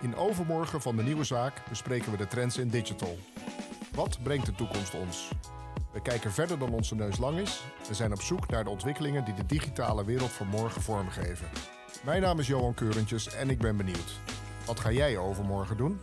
In overmorgen van de nieuwe zaak bespreken we de trends in digital. Wat brengt de toekomst ons? We kijken verder dan onze neus lang is en zijn op zoek naar de ontwikkelingen die de digitale wereld van morgen vormgeven. Mijn naam is Johan Keurentjes en ik ben benieuwd. Wat ga jij overmorgen doen?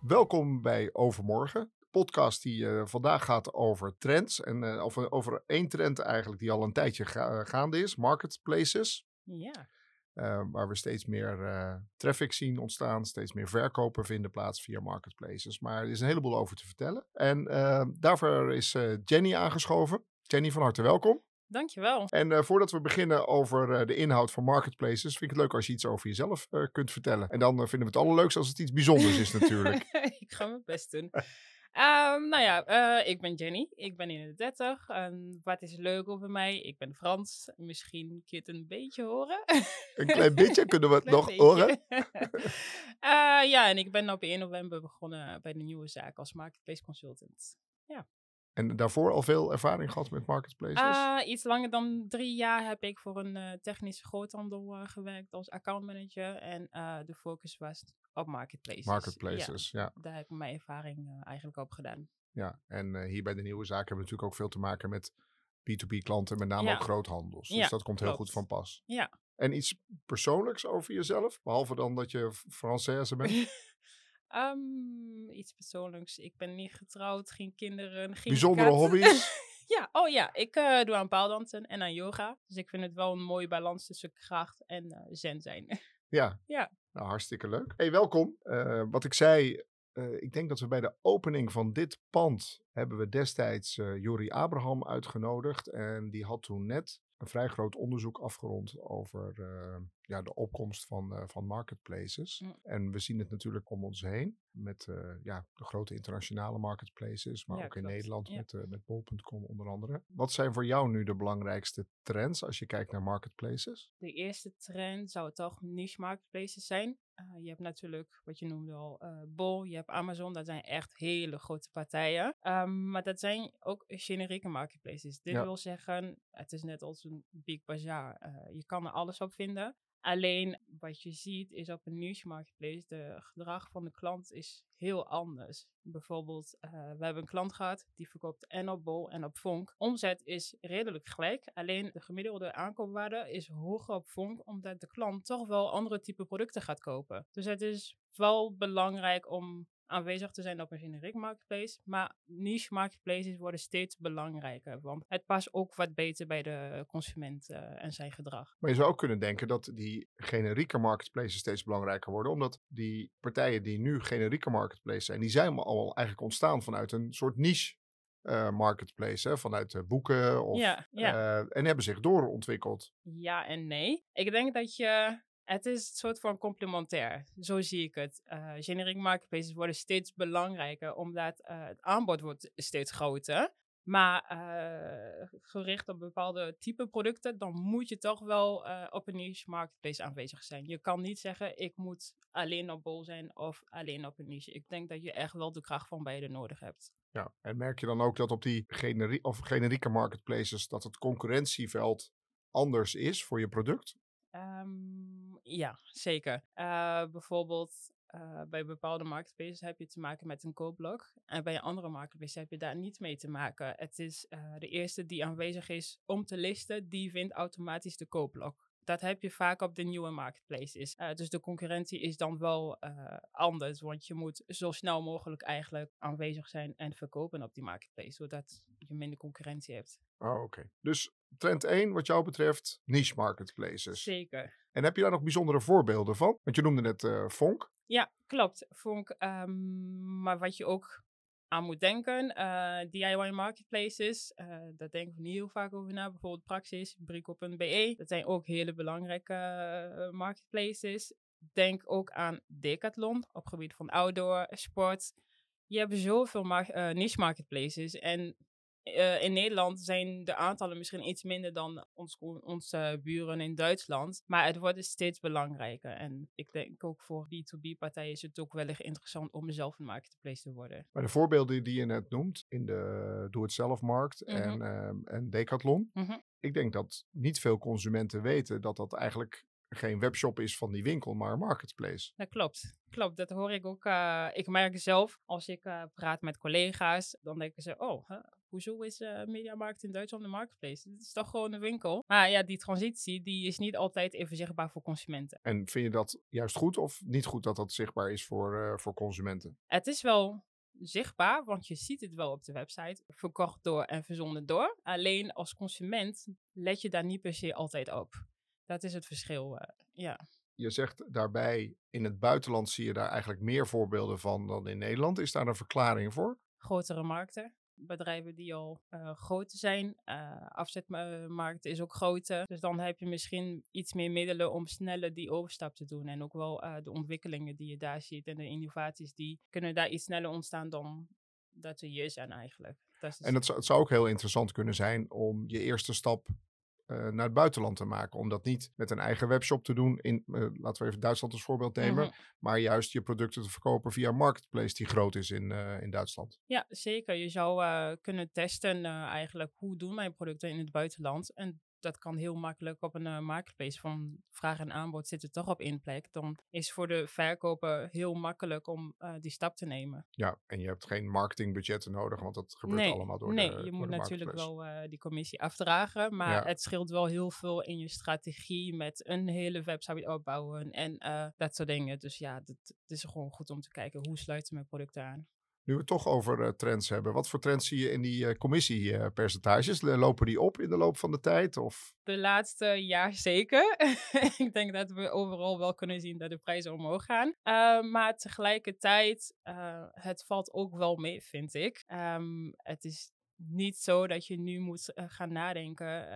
Welkom bij Overmorgen, de podcast die eh, vandaag gaat over trends. En eh, over, over één trend eigenlijk die al een tijdje ga- gaande is, marketplaces. Ja, Eh, waar we steeds meer eh, traffic zien ontstaan, steeds meer verkopen vinden plaats via marketplaces. Maar er is een heleboel over te vertellen. En eh, daarvoor is Jenny aangeschoven. Jenny, van harte welkom. dankjewel. En voordat we beginnen over de inhoud van marketplaces, vind ik het leuk als je iets over jezelf kunt vertellen. En dan vinden we het allerleukst als het iets bijzonders is natuurlijk. ik ga mijn best doen. Ehm, nou ja, eh, ik ben Jenny. Ik ben 31. En wat is leuk over mij? Ik ben Frans. Misschien kun je het een beetje horen. Een klein beetje kunnen we het nog beetje. horen. Eh, ja, en ik ben op 1 november begonnen bij de nieuwe zaak als marketplace consultant. En daarvoor al veel ervaring gehad met marketplaces? Ah, iets langer dan drie jaar heb ik voor een eh, technische groothandel eh, gewerkt als accountmanager. En de focus was op marketplaces. Marketplaces, ja. daar heb ik mijn ervaring eigenlijk op gedaan. Ja, en hier bij de nieuwe zaken hebben we natuurlijk ook veel te maken met B2B klanten, met name Ja. ook groothandels. Dus Ja, dat komt heel goed van pas. Ja. En iets persoonlijks over jezelf, behalve dan dat je Française bent? Ehm, iets persoonlijks. Ik ben niet getrouwd, geen kinderen, geen Bijzondere hobby's? ja, oh ja. Ik eh, doe aan paaldansen en aan yoga. Dus ik vind het wel een mooie balans tussen kracht en eh, zen zijn. Ja. Ja. Nou, hartstikke leuk. Hey, welkom. Eh, wat ik zei, ik denk dat we bij de opening van dit pand hebben we destijds eh Jori Abraham uitgenodigd. En die had toen net een vrij groot onderzoek afgerond over ja, de opkomst van, eh, van marketplaces. Mm. En we zien het natuurlijk om ons heen met eh, ja, de grote internationale marketplaces, maar Ja, ook in. Nederland Ja. met, eh, met bol.com onder andere. Wat zijn voor jou nu de belangrijkste trends als je kijkt naar marketplaces? De eerste trend zou toch niche marketplaces zijn. Je hebt natuurlijk, wat je noemde al, Bol, je hebt Amazon. Dat zijn echt hele grote partijen. Ehm, maar dat zijn ook generieke marketplaces. Dit Ja. wil zeggen, het is net als een Big Bazaar. Je kan er alles op vinden. Alleen wat je ziet is op een niche marketplace, de gedrag van de klant is heel anders. Bijvoorbeeld, eh, we hebben een klant gehad die verkoopt en op Bol en op Vonk. Omzet is redelijk gelijk, alleen de gemiddelde aankoopwaarde is hoger op Vonk, omdat de klant toch wel andere type producten gaat kopen. Dus het is wel belangrijk om aanwezig te zijn op een generiek marketplace, maar niche marketplaces worden steeds belangrijker, want het past ook wat beter bij de consument eh, en zijn gedrag. Maar je zou ook kunnen denken dat die generieke marketplaces steeds belangrijker worden. Omdat die partijen die nu generieke marketplaces zijn, die zijn al eigenlijk ontstaan vanuit een soort niche eh, marketplace. Hè? Vanuit eh, boeken of, ja, ja. en hebben zich doorontwikkeld. Ja en nee. Ik denk dat je. Het is een soort van complementair. Zo zie ik het. Eh generic marketplaces worden steeds belangrijker, omdat eh, het aanbod wordt steeds groter. Maar eh, gericht op bepaalde type producten, dan moet je toch wel op een niche marketplace aanwezig zijn. Je kan niet zeggen, ik moet alleen op Bol zijn of alleen op een niche. Ik denk dat je echt wel de kracht van beide nodig hebt. Ja. En merk je dan ook dat op die generi of generieke marketplaces dat het concurrentieveld anders is voor je product? Ehm, ja, zeker. Eh, bijvoorbeeld eh, bij bepaalde marketplaces heb je te maken met een koopblok. En bij andere marketplaces heb je daar niet mee te maken. Het is eh, de eerste die aanwezig is om te listen, die vindt automatisch de koopblok. Dat heb je vaak op de nieuwe marketplaces. Eh, dus de concurrentie is dan wel eh, anders. Want je moet zo snel mogelijk eigenlijk aanwezig zijn en verkopen op die marketplace. Zodat je minder concurrentie hebt. Oh, oké. Dus trend 1 wat jou betreft niche marketplaces. Zeker. En heb je daar nog bijzondere voorbeelden van? Want je noemde net eh Vonk. Ja, klopt. Vonk, ehm, maar wat je ook aan moet denken, eh, DIY marketplaces, eh daar denken we niet heel vaak over na. Bijvoorbeeld Praxis, Brico.be, dat zijn ook hele belangrijke eh, marketplaces. Denk ook aan Decathlon op gebied van outdoor, sport. Je hebt zoveel mar- niche marketplaces en eh, in Nederland zijn de aantallen misschien iets minder dan ons, onze buren in Duitsland. Maar het wordt dus steeds belangrijker. En ik denk ook voor B2B-partijen is het ook wellicht interessant om zelf een marketplace te worden. Maar de voorbeelden die je net noemt in de doe-het-zelf-markt en, ehm, en Decathlon. Mhm. Ik denk dat niet veel consumenten weten dat dat eigenlijk geen webshop is van die winkel, maar een marketplace. Dat klopt. Klopt, dat hoor ik ook. eh, ik merk zelf, als ik eh, praat met collega's, dan denken ze, oh, hoezo is eh Mediamarkt in Duitsland een marketplace? Het is toch gewoon een winkel? Maar ja, die transitie, die is niet altijd even zichtbaar voor consumenten. En vind je dat juist goed of niet goed dat dat zichtbaar is voor, eh, voor consumenten? Het is wel zichtbaar, want je ziet het wel op de website, verkocht door en verzonden door. Alleen als consument let je daar niet per se altijd op. Dat is het verschil, eh, ja. Je zegt daarbij, in het buitenland zie je daar eigenlijk meer voorbeelden van dan in Nederland. Is daar een verklaring voor? grotere markten. Bedrijven die al groter zijn. Uh, afzetmarkt is ook groter. Dus dan heb je misschien iets meer middelen om sneller die overstap te doen. En ook wel eh, de ontwikkelingen die je daar ziet en de innovaties die kunnen daar iets sneller ontstaan dan dat we hier zijn eigenlijk. Dat is dus En het, zou- het zou ook heel interessant kunnen zijn om je eerste stap naar het buitenland te maken. Om dat niet met een eigen webshop te doen. In, eh, laten we even Duitsland als voorbeeld nemen. Mhm. Maar juist je producten te verkopen via een marketplace die groot is in, eh, in Duitsland. Ja, zeker. Je zou eh, kunnen testen eh, eigenlijk hoe doen mijn producten in het buitenland. En dat kan heel makkelijk op een eh, marketplace van vraag en aanbod zit er toch op één plek. Dan is voor de verkoper heel makkelijk om eh, die stap te nemen. Ja, en je hebt geen marketingbudgetten nodig, want dat gebeurt nee, allemaal door nee, de je door moet de natuurlijk wel eh, die commissie afdragen. Maar Ja. het scheelt wel heel veel in je strategie met een hele website opbouwen en dat soort dingen. Dus ja, het is gewoon goed om te kijken hoe sluiten mijn producten aan. Nu we het toch over eh, trends hebben. Wat voor trends zie je in die eh, commissiepercentages? Lopen die op in de loop van de tijd? Of De laatste jaar zeker. ik denk dat we overal wel kunnen zien dat de prijzen omhoog gaan. Uh, maar tegelijkertijd, het valt ook wel mee, vind ik. Um, het is niet zo dat je nu moet uh, gaan nadenken.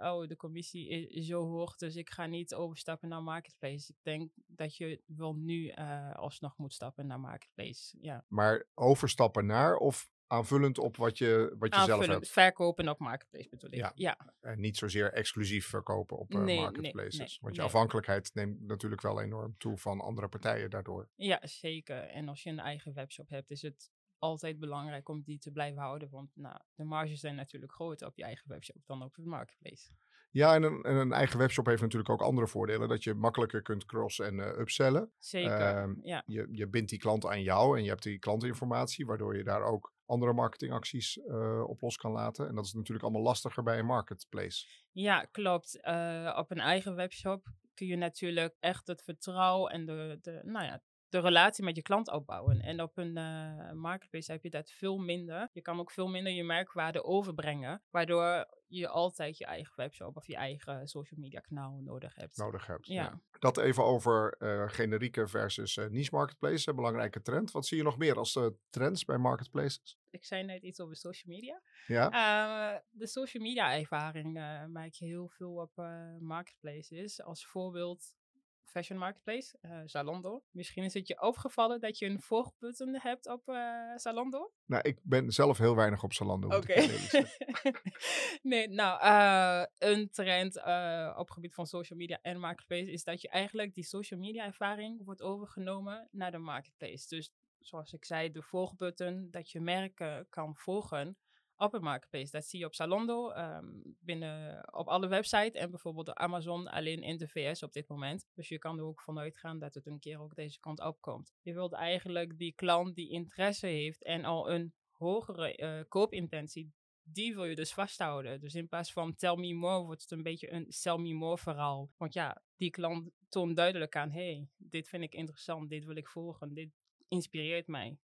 Uh, oh, de commissie is zo hoog, dus ik ga niet overstappen naar marketplace. Ik denk dat je wel nu uh, alsnog moet stappen naar marketplace. Ja. Maar overstappen naar of aanvullend op wat je, wat je zelf hebt? Verkopen op marketplace bedoel ik. Ja. ja. En niet zozeer exclusief verkopen op nee, marketplaces. Nee, nee, Want je afhankelijkheid neemt natuurlijk wel enorm toe van andere partijen daardoor. Ja, zeker. En als je een eigen webshop hebt, is het altijd belangrijk om die te blijven houden. Want nou, de marges zijn natuurlijk groter op je eigen webshop dan op het marketplace. Ja, en een, en een eigen webshop heeft natuurlijk ook andere voordelen. Dat je makkelijker kunt cross- en uh, upsellen. Zeker, uh, ja. Je, je bindt die klant aan jou en je hebt die klantinformatie, waardoor je daar ook andere marketingacties uh, op los kan laten. En dat is natuurlijk allemaal lastiger bij een marketplace. Ja, klopt. Uh, op een eigen webshop kun je natuurlijk echt het vertrouwen en de, de, nou ja, de relatie met je klant opbouwen. En op een uh, marketplace heb je dat veel minder. Je kan ook veel minder je merkwaarde overbrengen, waardoor je altijd je eigen webshop of je eigen social media kanaal nodig hebt. Nodig hebt. Ja. ja. Dat even over uh, generieke versus uh, niche marketplace, een belangrijke trend. Wat zie je nog meer als uh, trends bij marketplaces? Ik zei net iets over social media. Ja. Uh, de social media ervaring maak je heel veel op marketplaces. Als voorbeeld fashion marketplace, uh, Zalando. Misschien is het je opgevallen dat je een volgbutton hebt op uh, Zalando. Nou, ik ben zelf heel weinig op Zalando. Oké. Okay. nee, nou, uh, een trend op het gebied van social media en marketplace is dat je eigenlijk die social media ervaring wordt overgenomen naar de marketplace. Dus zoals ik zei, de volgbutton, dat je merken kan volgen op een marketplace. Dat zie je op Zalando, um, binnen, op alle websites en bijvoorbeeld op Amazon alleen in de VS op dit moment. Dus je kan er ook vanuit gaan dat het een keer ook deze kant opkomt. Je wilt eigenlijk die klant die interesse heeft en al een hogere uh, koopintentie, die wil je dus vasthouden. Dus in plaats van tell me more wordt het een beetje een sell me more verhaal. Want ja, die klant toont duidelijk aan, hey, dit vind ik interessant, dit wil ik volgen, dit inspireert mij.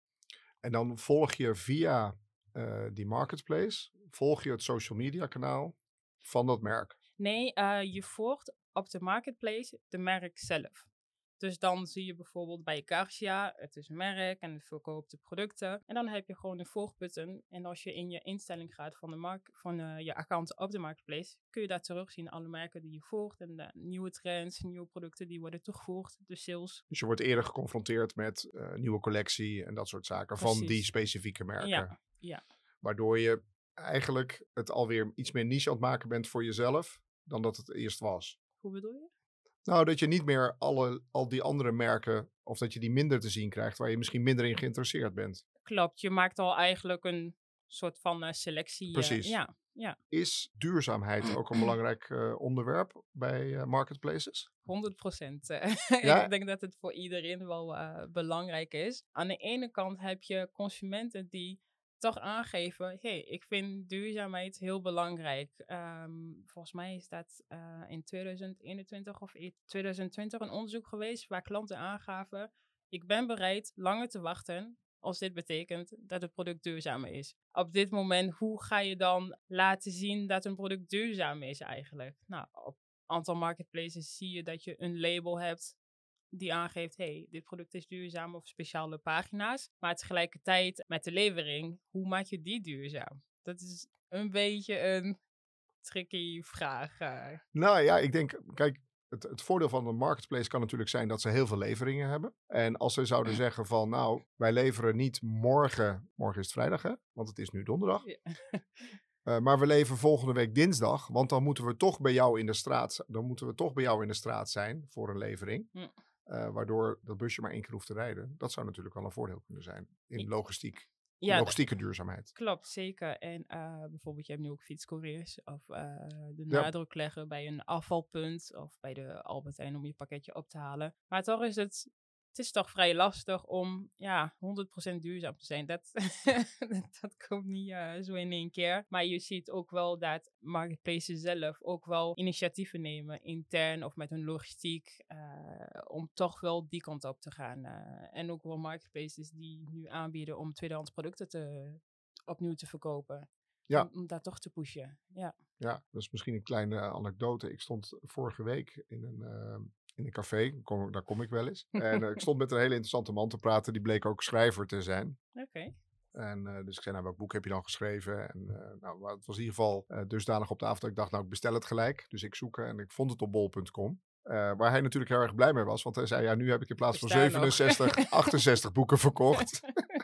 En dan volg je via uh, die marketplace, volg je het social media kanaal van dat merk? Nee, uh, je volgt op de marketplace de merk zelf. Dus dan zie je bijvoorbeeld bij Garcia, het is een merk en het verkoopt de producten. En dan heb je gewoon een volgbutton. En als je in je instelling gaat van, de mark van uh, je account op de marketplace, kun je daar terugzien alle merken die je volgt en de nieuwe trends, nieuwe producten die worden toegevoegd, de sales. Dus je wordt eerder geconfronteerd met uh, nieuwe collectie en dat soort zaken Precies. van die specifieke merken. Ja, ja. Waardoor je eigenlijk het alweer iets meer niche aan het maken bent voor jezelf dan dat het eerst was. Hoe bedoel je? Nou, dat je niet meer alle, al die andere merken, of dat je die minder te zien krijgt, waar je misschien minder in geïnteresseerd bent. Klopt, je maakt al eigenlijk een soort van uh, selectie. Precies. Uh, ja, Ja. Is duurzaamheid ook een belangrijk uh, onderwerp bij marketplaces? 100 procent. Ja? ik denk dat het voor iedereen wel belangrijk is. Aan de ene kant heb je consumenten die toch aangeven, hey, ik vind duurzaamheid heel belangrijk. Um, volgens mij is dat uh, in 2021 of 2020 een onderzoek geweest waar klanten aangaven, ik ben bereid langer te wachten als dit betekent dat het product duurzamer is. Op dit moment, hoe ga je dan laten zien dat een product duurzaam is eigenlijk? Nou, op aantal marketplaces zie je dat je een label hebt die aangeeft, hey, dit product is duurzaam of speciale pagina's. Maar tegelijkertijd met de levering, hoe maak je die duurzaam? Dat is een beetje een tricky vraag. Uh. Nou ja, ik denk, kijk, het, het, voordeel van een marketplace kan natuurlijk zijn dat ze heel veel leveringen hebben. En als ze zouden zeggen van, nou, wij leveren niet morgen, morgen is het vrijdag hè, want het is nu donderdag. Ja. Uh, maar we leveren volgende week dinsdag, want dan moeten we toch bij jou in de straat, dan moeten we toch bij jou in de straat zijn voor een levering. Ja. Uh, waardoor dat busje maar één keer hoeft te rijden. Dat zou natuurlijk wel een voordeel kunnen zijn in logistiek. Ja, logistieke duurzaamheid. Klopt, zeker. En uh, bijvoorbeeld, je hebt nu ook fietscouriers. Of uh, de nadruk leggen bij een afvalpunt. Of bij de Albert Heijn om je pakketje op te halen. Maar toch is het het is toch vrij lastig om ja, 100% duurzaam te zijn. Dat, dat komt niet uh, zo in één keer. Maar je ziet ook wel dat marketplaces zelf ook wel initiatieven nemen, intern of met hun logistiek, uh, om toch wel die kant op te gaan. Uh, en ook wel marketplaces die nu aanbieden om tweedehands producten te, opnieuw te verkopen. Ja. Om, om dat toch te pushen. Ja. ja, dat is misschien een kleine anekdote. Ik stond vorige week in een in een café. Kom, daar kom ik wel eens. En uh, ik stond met een hele interessante man te praten. Die bleek ook schrijver te zijn. Oké. Okay. En uh, dus ik zei, nou, welk boek heb je dan geschreven? En uh, nou, het was in ieder geval dusdanig op de avond dat ik dacht, nou, ik bestel het gelijk. Dus ik zoek en ik vond het op bol.com. waar hij natuurlijk heel erg blij mee was. Want hij zei, ja, nu heb ik in plaats van 67, 68 boeken verkocht.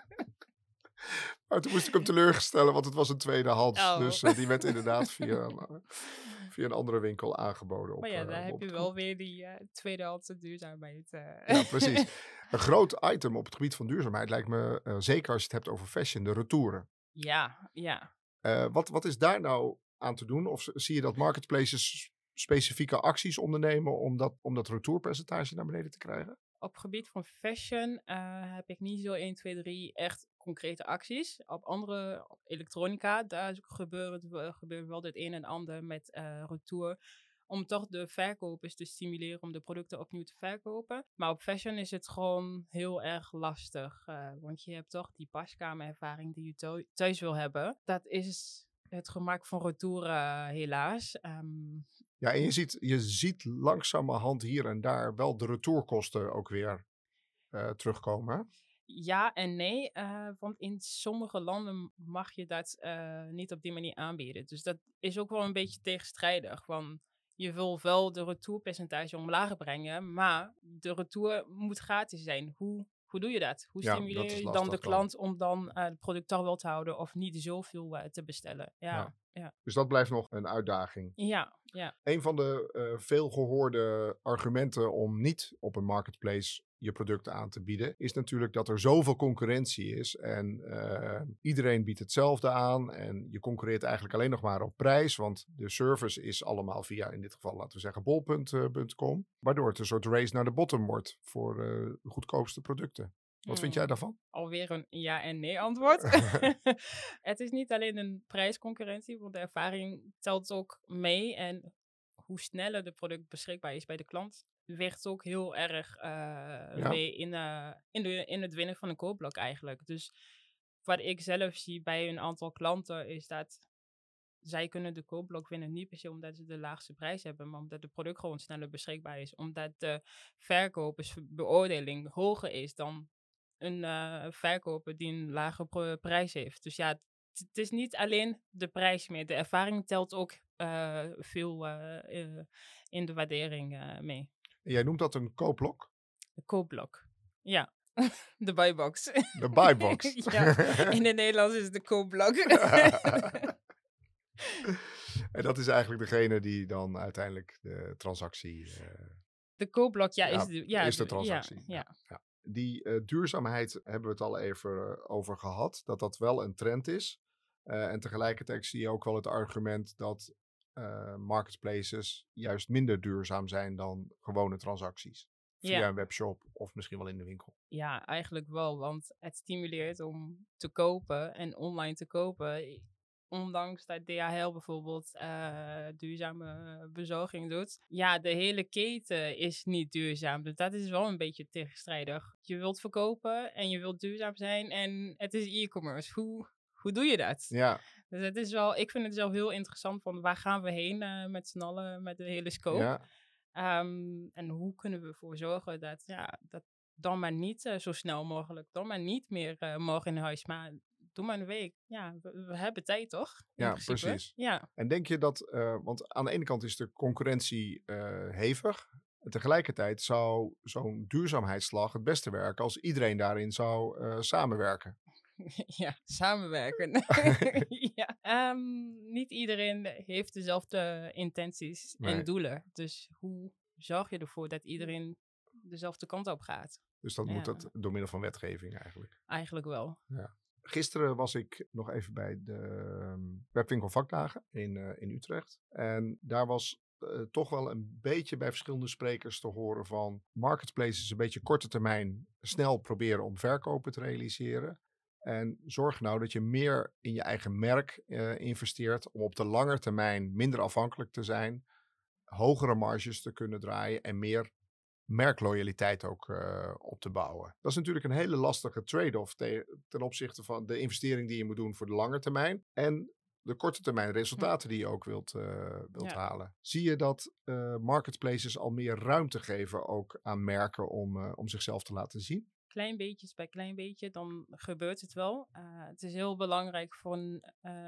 maar toen moest ik hem teleurstellen, want het was een tweedehands. Oh. Dus die werd inderdaad via via een andere winkel aangeboden. Op, maar ja, uh, daar heb je wel weer die uh, tweedehandse duurzaamheid. Ja, precies. een groot item op het gebied van duurzaamheid lijkt me, zeker als je het hebt over fashion, de retouren. Ja, ja. wat, wat is daar nou aan te doen? Of zie je dat marketplaces specifieke acties ondernemen om dat, om dat retourpercentage naar beneden te krijgen? Op gebied van fashion heb ik niet zo 1, 2, 3 echt concrete acties. Op andere op elektronica, daar gebeurt, gebeurt wel het een en ander met uh, retour. Om toch de verkopers te stimuleren om de producten opnieuw te verkopen. Maar op fashion is het gewoon heel erg lastig. Uh, want je hebt toch die paskamerervaring die je thuis wil hebben. Dat is het gemak van retour uh, helaas. Um, ja, en je ziet, je ziet langzamerhand hier en daar wel de retourkosten ook weer terugkomen ja en nee, uh, want in sommige landen mag je dat uh, niet op die manier aanbieden. Dus dat is ook wel een beetje tegenstrijdig. Want je wil wel de retourpercentage omlaag brengen, maar de retour moet gratis zijn. Hoe, hoe doe je dat? Hoe stimuleer je dan de klant om dan uh, het product toch wel te houden of niet zoveel te bestellen? Ja, ja. Ja, Dus dat blijft nog een uitdaging. Ja, ja. Een van de veel gehoorde argumenten om niet op een marketplace je producten aan te bieden, is natuurlijk dat er zoveel concurrentie is. En uh, iedereen biedt hetzelfde aan. En je concurreert eigenlijk alleen nog maar op prijs. Want de service is allemaal via, in dit geval laten we zeggen, bol.com. Waardoor het een soort race naar de bottom wordt voor uh, de goedkoopste producten. Wat vind jij daarvan? Alweer een ja en nee antwoord. het is niet alleen een prijsconcurrentie, want de ervaring telt ook mee. En hoe sneller de product beschikbaar is bij de klant, weegt ook heel erg uh, mee in, uh, in, de, in het winnen van een koopblok eigenlijk. Dus wat ik zelf zie bij een aantal klanten is dat zij kunnen de koopblok winnen niet per se omdat ze de laagste prijs hebben, maar omdat het product gewoon sneller beschikbaar is. Omdat de verkopersbeoordeling hoger is dan een uh, verkoper die een lage prijs heeft. Dus ja, het is niet alleen de prijs meer. De ervaring telt ook veel in de waardering mee. Jij noemt dat een koopblok? De koopblok, ja. De buybox. De buybox. ja, in het Nederlands is het de koopblok. en dat is eigenlijk degene die dan uiteindelijk de transactie... De koopblok, ja, is, de, ja, is de transactie. Ja, ja. Die uh, duurzaamheid hebben we het al even uh, over gehad. Dat dat wel een trend is. Eh, en tegelijkertijd zie je ook wel het argument dat marketplaces juist minder duurzaam zijn dan gewone transacties. Via Ja. een webshop of misschien wel in de winkel. Ja, eigenlijk wel, want het stimuleert om te kopen en online te kopen. Ondanks dat DHL bijvoorbeeld eh, duurzame bezorging doet. Ja, de hele keten is niet duurzaam. Dus dat is wel een beetje tegenstrijdig. Je wilt verkopen en je wilt duurzaam zijn en het is e-commerce. Hoe, hoe doe je dat? Ja, Dus het is wel, ik vind het zelf heel interessant van waar gaan we heen eh, met z'n allen, met de hele scope. ja, Ehm, en hoe kunnen we ervoor zorgen dat, ja, dat dan maar niet eh, zo snel mogelijk, dan maar niet meer eh, morgen in huis, maar doe maar een week. Ja, we, we hebben tijd toch? In Ja, principe. precies. Ja, En denk je dat, eh, want aan de ene kant is de concurrentie eh, hevig. Tegelijkertijd zou zo'n duurzaamheidsslag het beste werken als iedereen daarin zou eh, samenwerken. ja, samenwerken. ja. Ehm, niet iedereen heeft dezelfde intenties Nee. en doelen. Dus hoe zorg je ervoor dat iedereen dezelfde kant op gaat? Dus dat moet Ja. dat door middel van wetgeving eigenlijk. Eigenlijk wel. Gisteren was ik nog even bij de ehm, webwinkel vakdagen in, eh, in Utrecht. En daar was eh, toch wel een beetje bij verschillende sprekers te horen van marketplaces een beetje korte termijn snel proberen om verkopen te realiseren. En zorg nou dat je meer in je eigen merk eh, investeert om op de lange termijn minder afhankelijk te zijn, hogere marges te kunnen draaien en meer merkloyaliteit ook eh, op te bouwen. Dat is natuurlijk een hele lastige trade-off te- ten opzichte van de investering die je moet doen voor de lange termijn en de korte termijn resultaten die je ook wilt, eh, wilt Ja. halen. Zie je dat eh, marketplaces al meer ruimte geven ook aan merken om, om zichzelf te laten zien? klein beetjes bij klein beetje, dan gebeurt het wel. Het is heel belangrijk voor een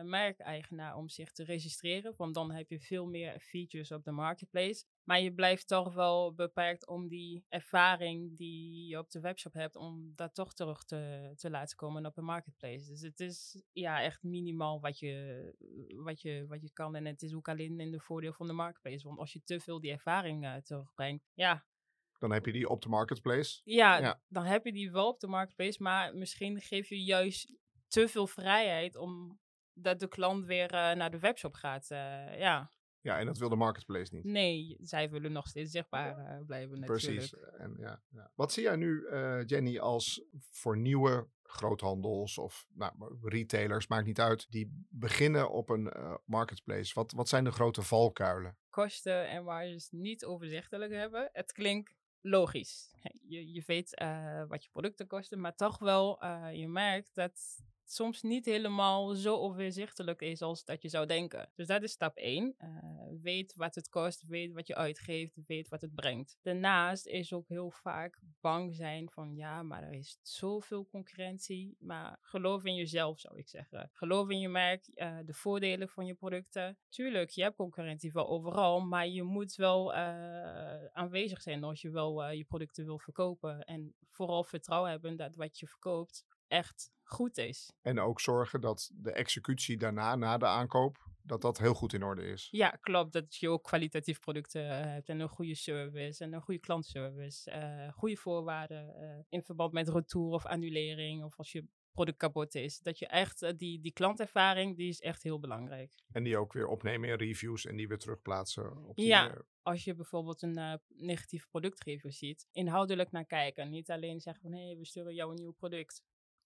merkeigenaar om zich te registreren, want dan heb je veel meer features op de marketplace. Maar je blijft toch wel beperkt om die ervaring die je op de webshop hebt, om dat toch terug te, te laten komen op een marketplace. Dus het is ja, echt minimaal wat je, wat, je, wat je kan. En het is ook alleen in de voordeel van de marketplace. Want als je te veel die ervaring eh, terugbrengt, ja, Dan heb je die op de marketplace. ja, Ja. dan heb je die wel op de marketplace, maar misschien geef je juist te veel vrijheid om dat de klant weer eh, naar de webshop gaat. eh, ja, Ja, en dat wil de marketplace niet. nee, zij willen nog steeds zichtbaar eh, blijven natuurlijk. Precies. En, ja, ja. Wat zie jij nu, eh, Jenny, als voor nieuwe groothandels of nou, retailers, maakt niet uit, die beginnen op een eh, marketplace? Wat, wat zijn de grote valkuilen? Kosten en marges niet overzichtelijk hebben. Het klinkt logisch. Je, je weet eh, wat je producten kosten, maar toch wel, eh, je merkt dat soms niet helemaal zo overzichtelijk is als dat je zou denken. Dus dat is stap 1. weet wat het kost, weet wat je uitgeeft, weet wat het brengt. Daarnaast is ook heel vaak bang zijn van ja, maar er is zoveel concurrentie. Maar geloof in jezelf, zou ik zeggen. Geloof in je merk, eh, de voordelen van je producten. Tuurlijk, je hebt concurrentie wel overal, maar je moet wel eh, aanwezig zijn als je wel eh, je producten wil verkopen. En vooral vertrouwen hebben dat wat je verkoopt echt goed is. En ook zorgen dat de executie daarna, na de aankoop, dat dat heel goed in orde is. Ja, klopt. Dat je ook kwalitatief producten eh, hebt en een goede service en een goede klantservice. eh goede voorwaarden eh, in verband met retour of annulering of als je product kapot is. Dat je echt, die, die klantervaring, die is echt heel belangrijk. En die ook weer opnemen in reviews en die weer terugplaatsen op die, Ja. Als je bijvoorbeeld een eh, negatieve productreview ziet, inhoudelijk naar kijken. Niet alleen zeggen van, hé, we sturen jou een nieuw product.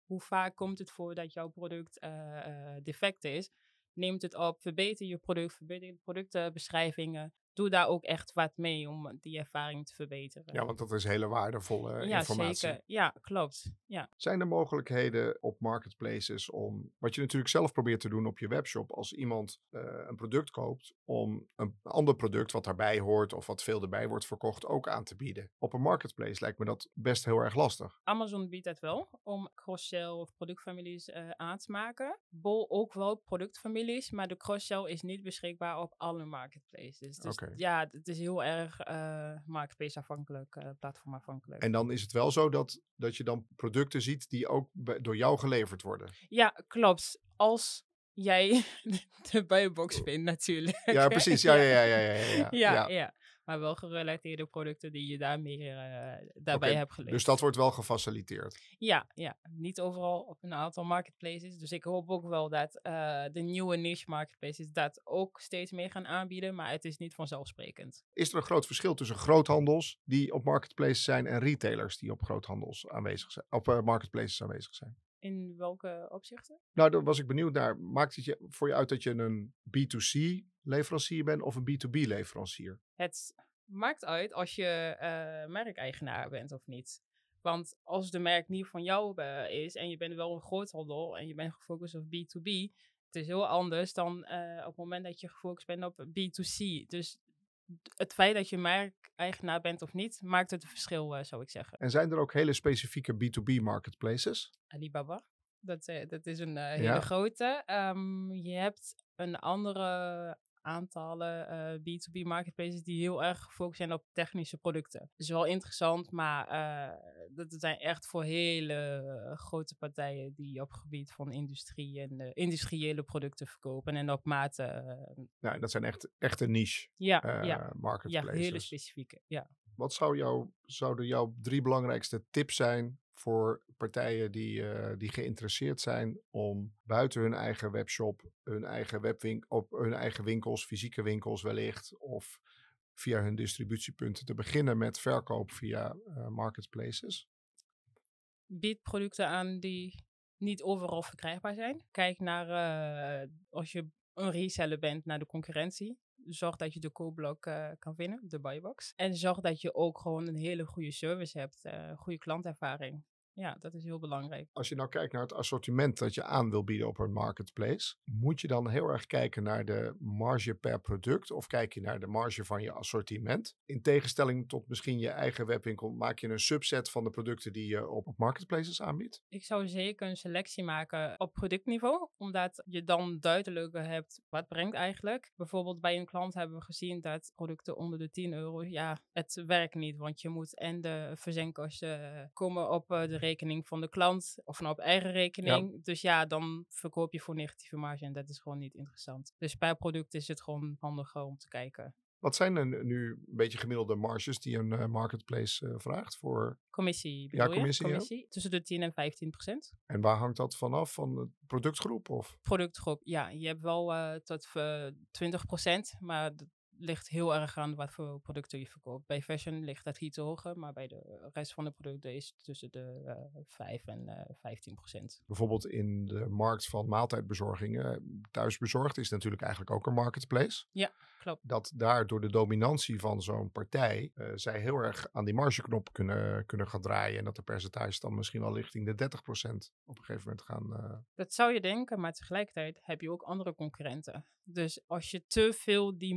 Hoe vaak komt het voor dat jouw product eh, eh, defect is? Neem het op, verbeter je product, verbeter de productbeschrijvingen. Doe daar ook echt wat mee om die ervaring te verbeteren. ja, want dat is hele waardevolle ja, informatie. zeker. Ja, klopt. Ja. Zijn er mogelijkheden op marketplaces om, wat je natuurlijk zelf probeert te doen op je webshop, als iemand eh, een product koopt, om een ander product wat daarbij hoort of wat veel erbij wordt verkocht ook aan te bieden? Op een marketplace lijkt me dat best heel erg lastig. Amazon biedt het wel om cross-sell of productfamilies eh, aan te maken. Bol ook wel productfamilies, maar de cross-sell is niet beschikbaar op alle marketplaces. Dus Ja, het is heel erg eh marketplace afhankelijk, eh platformafhankelijk. En dan is het wel zo dat, dat je dan producten ziet die ook bij- door jou geleverd worden. Ja, klopt. Als jij de buybox vindt natuurlijk. Ja, precies. Ja, ja, ja, ja, ja, ja, ja. Ja, ja. Maar wel gerelateerde producten die je daarmee, uh, daarbij Oké, hebt geleerd. Dus dat wordt wel gefaciliteerd. Ja, ja, niet overal op een aantal marketplaces. Dus ik hoop ook wel dat eh, de nieuwe niche marketplaces dat ook steeds meer gaan aanbieden, maar het is niet vanzelfsprekend. Is er een groot verschil tussen groothandels die op marketplaces zijn en retailers die op groothandels aanwezig zijn, op eh, marketplaces aanwezig zijn? In welke opzichten? Nou, daar was ik benieuwd naar. Maakt het je, voor je uit dat je een B2C leverancier bent of een B2B leverancier? Het maakt uit als je eh, merkeigenaar bent of niet. Want als de merk niet van jou eh, is en je bent wel een groothandel en je bent gefocust op B2B, het is heel anders dan eh, op het moment dat je gefocust bent op B2C. Dus het feit dat je merkeigenaar bent of niet, maakt het een verschil, eh, zou ik zeggen. En zijn er ook hele specifieke B2B marketplaces? Alibaba, dat, eh, dat is een eh, hele Ja. grote. Ehm, je hebt een andere aantallen eh, B2B marketplaces die heel erg gefocust zijn op technische producten. Dat is wel interessant, maar eh, dat zijn echt voor hele eh, grote partijen die op het gebied van industrie en eh, industriële producten verkopen en op mate. eh, Nou, dat zijn echt, echt een niche ja, eh, ja, ja, marketplaces. hele specifieke. Ja. Wat zou zouden jouw drie belangrijkste tips zijn voor partijen die, eh, die geïnteresseerd zijn om buiten hun eigen webshop, hun eigen webwinkel, op hun eigen winkels, fysieke winkels wellicht, of via hun distributiepunten te beginnen met verkoop via eh, marketplaces? Bied producten aan die niet overal verkrijgbaar zijn. Kijk naar, eh, als je een reseller bent, naar de concurrentie. Zorg dat je de koopblok eh, kan vinden, de buybox. En zorg dat je ook gewoon een hele goede service hebt, eh goede klantervaring. Ja, dat is heel belangrijk. Als je nou kijkt naar het assortiment dat je aan wil bieden op een marketplace, moet je dan heel erg kijken naar de marge per product of kijk je naar de marge van je assortiment? In tegenstelling tot misschien je eigen webwinkel, maak je een subset van de producten die je op, op marketplaces aanbiedt? Ik zou zeker een selectie maken op productniveau, omdat je dan duidelijker hebt wat brengt eigenlijk. Bijvoorbeeld bij een klant hebben we gezien dat producten onder de 10 euro, ja, het werkt niet, want je moet en de verzendkosten eh, komen op eh, de rekening van de klant of nou op eigen rekening. Dus ja, dan verkoop je voor negatieve marge en dat is gewoon niet interessant. Dus per product is het gewoon handiger om te kijken. Wat zijn er nu een beetje gemiddelde marges die een eh, marketplace eh, vraagt voor? Commissie bedoel je? commissie, ja. Tussen de 10 en 15 procent. En waar hangt dat vanaf? Van de productgroep? Of? productgroep, ja, je hebt wel eh, tot eh 20%, maar dat ligt heel erg aan wat voor producten je verkoopt. Bij fashion ligt dat iets hoger, maar bij de rest van de producten is het tussen de eh 5 en eh 15%. Bijvoorbeeld in de markt van maaltijdbezorgingen, thuisbezorgd is natuurlijk eigenlijk ook een marketplace. Ja, klopt. Dat daar door de dominantie van zo'n partij eh, zij heel erg aan die margeknop kunnen, kunnen gaan draaien. En dat de percentages dan misschien wel richting de 30% op een gegeven moment gaan. eh, Dat zou je denken, maar tegelijkertijd heb je ook andere concurrenten. Dus als je te veel die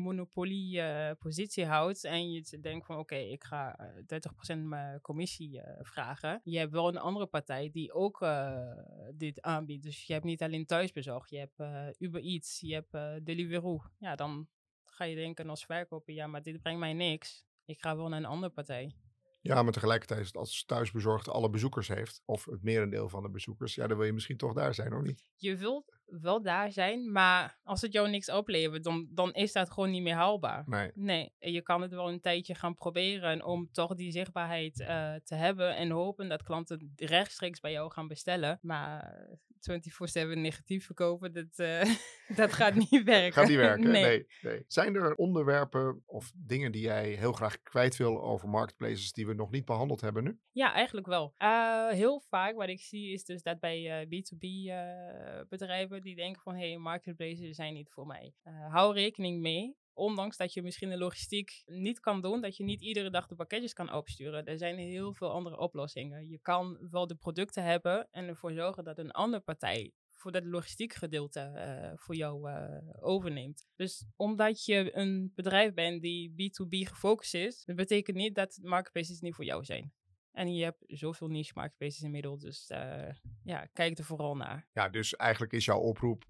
monopolie-positie houdt en je denkt van oké, ik ga eh, 30% mijn commissie eh, vragen. Je hebt wel een andere partij die ook eh, dit aanbiedt. Dus je hebt niet alleen thuisbezorgd, je hebt eh, Uber Eats, je hebt eh, Deliveroo. Ja, dan ga je denken als verkoper, ja, maar dit brengt mij niks. Ik ga wel naar een andere partij. Ja, maar tegelijkertijd als thuisbezorgd alle bezoekers heeft, of het merendeel van de bezoekers, ja, dan wil je misschien toch daar zijn, of niet? je wilt wel daar zijn, maar als het jou niks oplevert, dan, dan is dat gewoon niet meer haalbaar. Nee. Nee, je kan het wel een tijdje gaan proberen om toch die zichtbaarheid eh, te hebben en hopen dat klanten rechtstreeks bij jou gaan bestellen. Maar 24/7 negatief verkopen, dat, eh, dat gaat niet werken. Gaat niet werken. Nee. Nee. Nee, Zijn er onderwerpen of dingen die jij heel graag kwijt wil over marketplaces die we nog niet behandeld hebben nu? Ja, eigenlijk wel. Eh, heel vaak wat ik zie is dus dat bij B2B eh, bedrijven die denken van hé, hey, marketplaces zijn niet voor mij. Hou rekening mee. Ondanks dat je misschien de logistiek niet kan doen, dat je niet iedere dag de pakketjes kan opsturen. Er zijn heel veel andere oplossingen. Je kan wel de producten hebben en ervoor zorgen dat een andere partij voor dat logistiek gedeelte eh, voor jou eh, overneemt. Dus omdat je een bedrijf bent die B2B gefocust is, dat betekent niet dat marketplaces niet voor jou zijn. En je hebt zoveel niche marketplaces inmiddels, dus eh, ja, kijk er vooral naar. Ja, dus eigenlijk is jouw oproep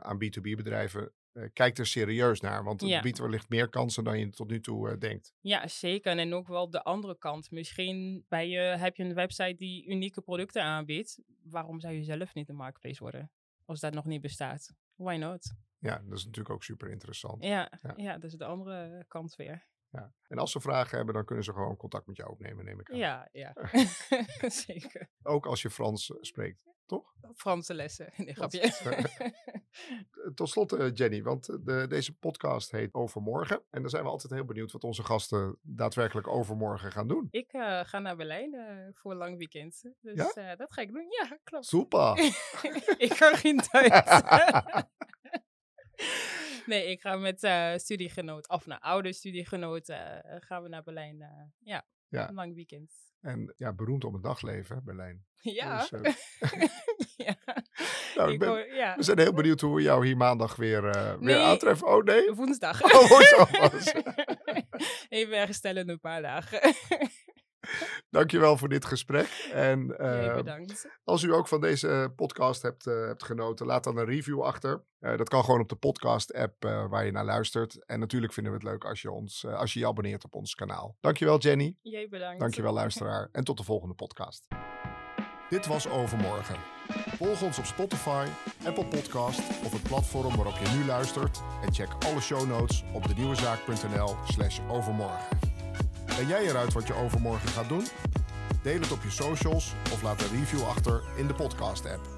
aan B2B-bedrijven, eh, kijk er serieus naar, want het Ja. biedt wellicht meer kansen dan je tot nu toe eh, denkt. Ja, zeker. En ook wel de andere kant. Misschien bij je, heb je een website die unieke producten aanbiedt. Waarom zou je zelf niet een marketplace worden? Als dat nog niet bestaat. Why not? Ja, dat is natuurlijk ook super interessant. Ja, Ja. ja. dat is de andere kant weer. Ja. En als ze vragen hebben, dan kunnen ze gewoon contact met jou opnemen, neem ik aan. Ja, ja. Zeker. Ook als je Frans eh, spreekt, toch? Franse lessen. Nee, grapje. Tot slot, eh, Jenny, want eh, de, deze podcast heet Overmorgen. En dan zijn we altijd heel benieuwd wat onze gasten daadwerkelijk overmorgen gaan doen. ik eh, ga naar Berlijn eh, voor een lang weekend. Dus Ja? eh, dat ga ik doen. Ja, klopt. Super! ik kan geen Duits. nee, ik ga met eh studiegenoot, of naar oude studiegenoot, eh, gaan we naar Berlijn. eh, ja, Ja. een lang weekend. en ja, beroemd om het dagleven, Berlijn. Ja. Dus, eh, ja. Nou, ik ben- hoor- ja. we zijn heel benieuwd hoe we jou hier maandag weer, eh, weer Nee. aantreffen. Oh nee? Woensdag. Oh, was. Even herstellen een paar dagen. Dankjewel voor dit gesprek. En Jij eh, bedankt. als u ook van deze podcast hebt, eh, hebt genoten, laat dan een review achter. Eh, dat kan gewoon op de podcast-app eh, waar je naar luistert. En natuurlijk vinden we het leuk als je, ons, eh, als je je abonneert op ons kanaal. Dankjewel Jenny. Jij bedankt. Dankjewel luisteraar. En tot de volgende podcast. Dit was Overmorgen. Volg ons op Spotify, Apple Podcast of het platform waarop je nu luistert. En check alle show notes op denieuwezaak.nl slash overmorgen. Ben jij eruit wat je overmorgen gaat doen? Deel het op je socials of laat een review achter in de podcast app.